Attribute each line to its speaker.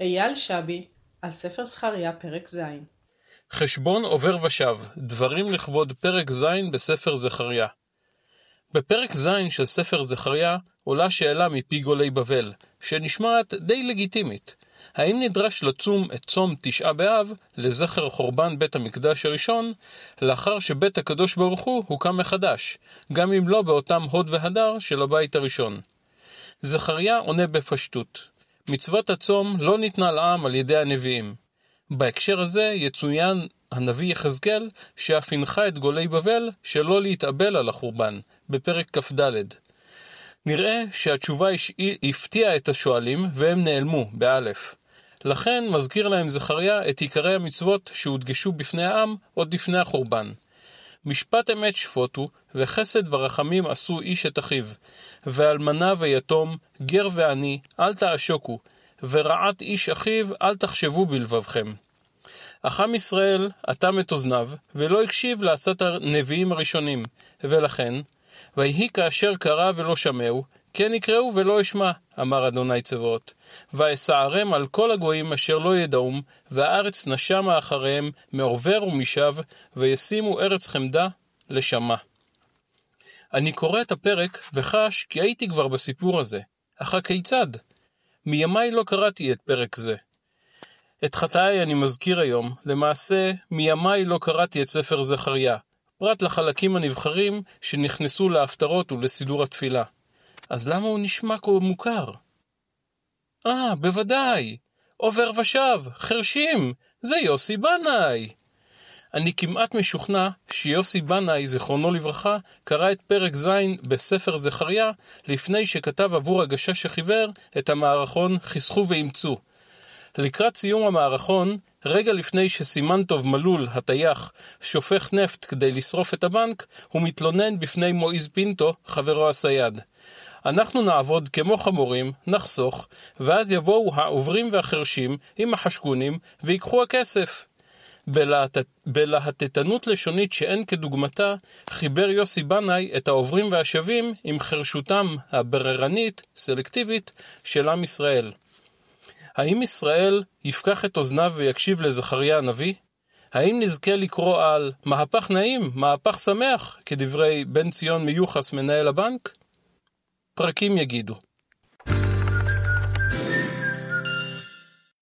Speaker 1: אייל שבי, על ספר זכריה פרק ז'
Speaker 2: חשבון עובר ושב, דברים לכבוד פרק ז' בספר זכריה. בפרק ז' של ספר זכריה עולה שאלה מפי גולי בבל, שנשמעת די לגיטימית. האם נדרש לצום את צום תשעה באב לזכר חורבן בית המקדש הראשון, לאחר שבית הקדוש ברוך הוא הוקם מחדש, גם אם לא באותם הוד והדר של הבית הראשון? זכריה עונה בפשטות, מצוות הצום לא ניתנה לעם על ידי הנביאים. בהקשר הזה יצוין הנביא יחזקאל שאף הנחה את גולי בבל שלא להתאבל על החורבן, בפרק כ"ד. נראה שהתשובה הפתיעה את השואלים והם נעלמו, באלף. לכן מזכיר להם זכריה את עיקרי המצוות שהודגשו בפני העם עוד לפני החורבן. משפט אמת שפוטו, וחסד ורחמים עשו איש את אחיו. ואלמנה ויתום, גר ועני, אל תעשוקו, ורעת איש אחיו, אל תחשבו בלבבכם. אך עם ישראל אטם את אוזניו, ולא הקשיב לעשת הנביאים הראשונים, ולכן, ויהי כאשר קרא ולא שמעו, כן יקראו ולא אשמע, אמר אדוני צבאות. ואסערם על כל הגויים אשר לא ידעום, והארץ נשמה אחריהם מעובר ומשב, וישימו ארץ חמדה לשמה. אני קורא את הפרק וחש כי הייתי כבר בסיפור הזה. אך הכיצד? מימיי לא קראתי את פרק זה. את חטאיי אני מזכיר היום, למעשה מימיי לא קראתי את ספר זכריה, פרט לחלקים הנבחרים שנכנסו להפטרות ולסידור התפילה. אז למה הוא נשמע כה מוכר? אה, בוודאי, עובר ושב, חרשים, זה יוסי בנאי. אני כמעט משוכנע שיוסי בנאי, זיכרונו לברכה, קרא את פרק ז' בספר זכריה לפני שכתב עבור הגשש החיוור את המערכון חסכו ואימצו. לקראת סיום המערכון, רגע לפני שסימנטוב מלול, הטייח, שופך נפט כדי לשרוף את הבנק, הוא מתלונן בפני מועיז פינטו, חברו הסייד. אנחנו נעבוד כמו חמורים, נחסוך, ואז יבואו העוברים והחרשים עם החשקונים ויקחו הכסף. בלהט... בלהטטנות לשונית שאין כדוגמתה, חיבר יוסי בנאי את העוברים והשבים עם חרשותם הבררנית, סלקטיבית, של עם ישראל. האם ישראל יפקח את אוזניו ויקשיב לזכריה הנביא? האם נזכה לקרוא על מהפך נעים, מהפך שמח, כדברי בן ציון מיוחס מנהל הבנק? פרקים יגידו.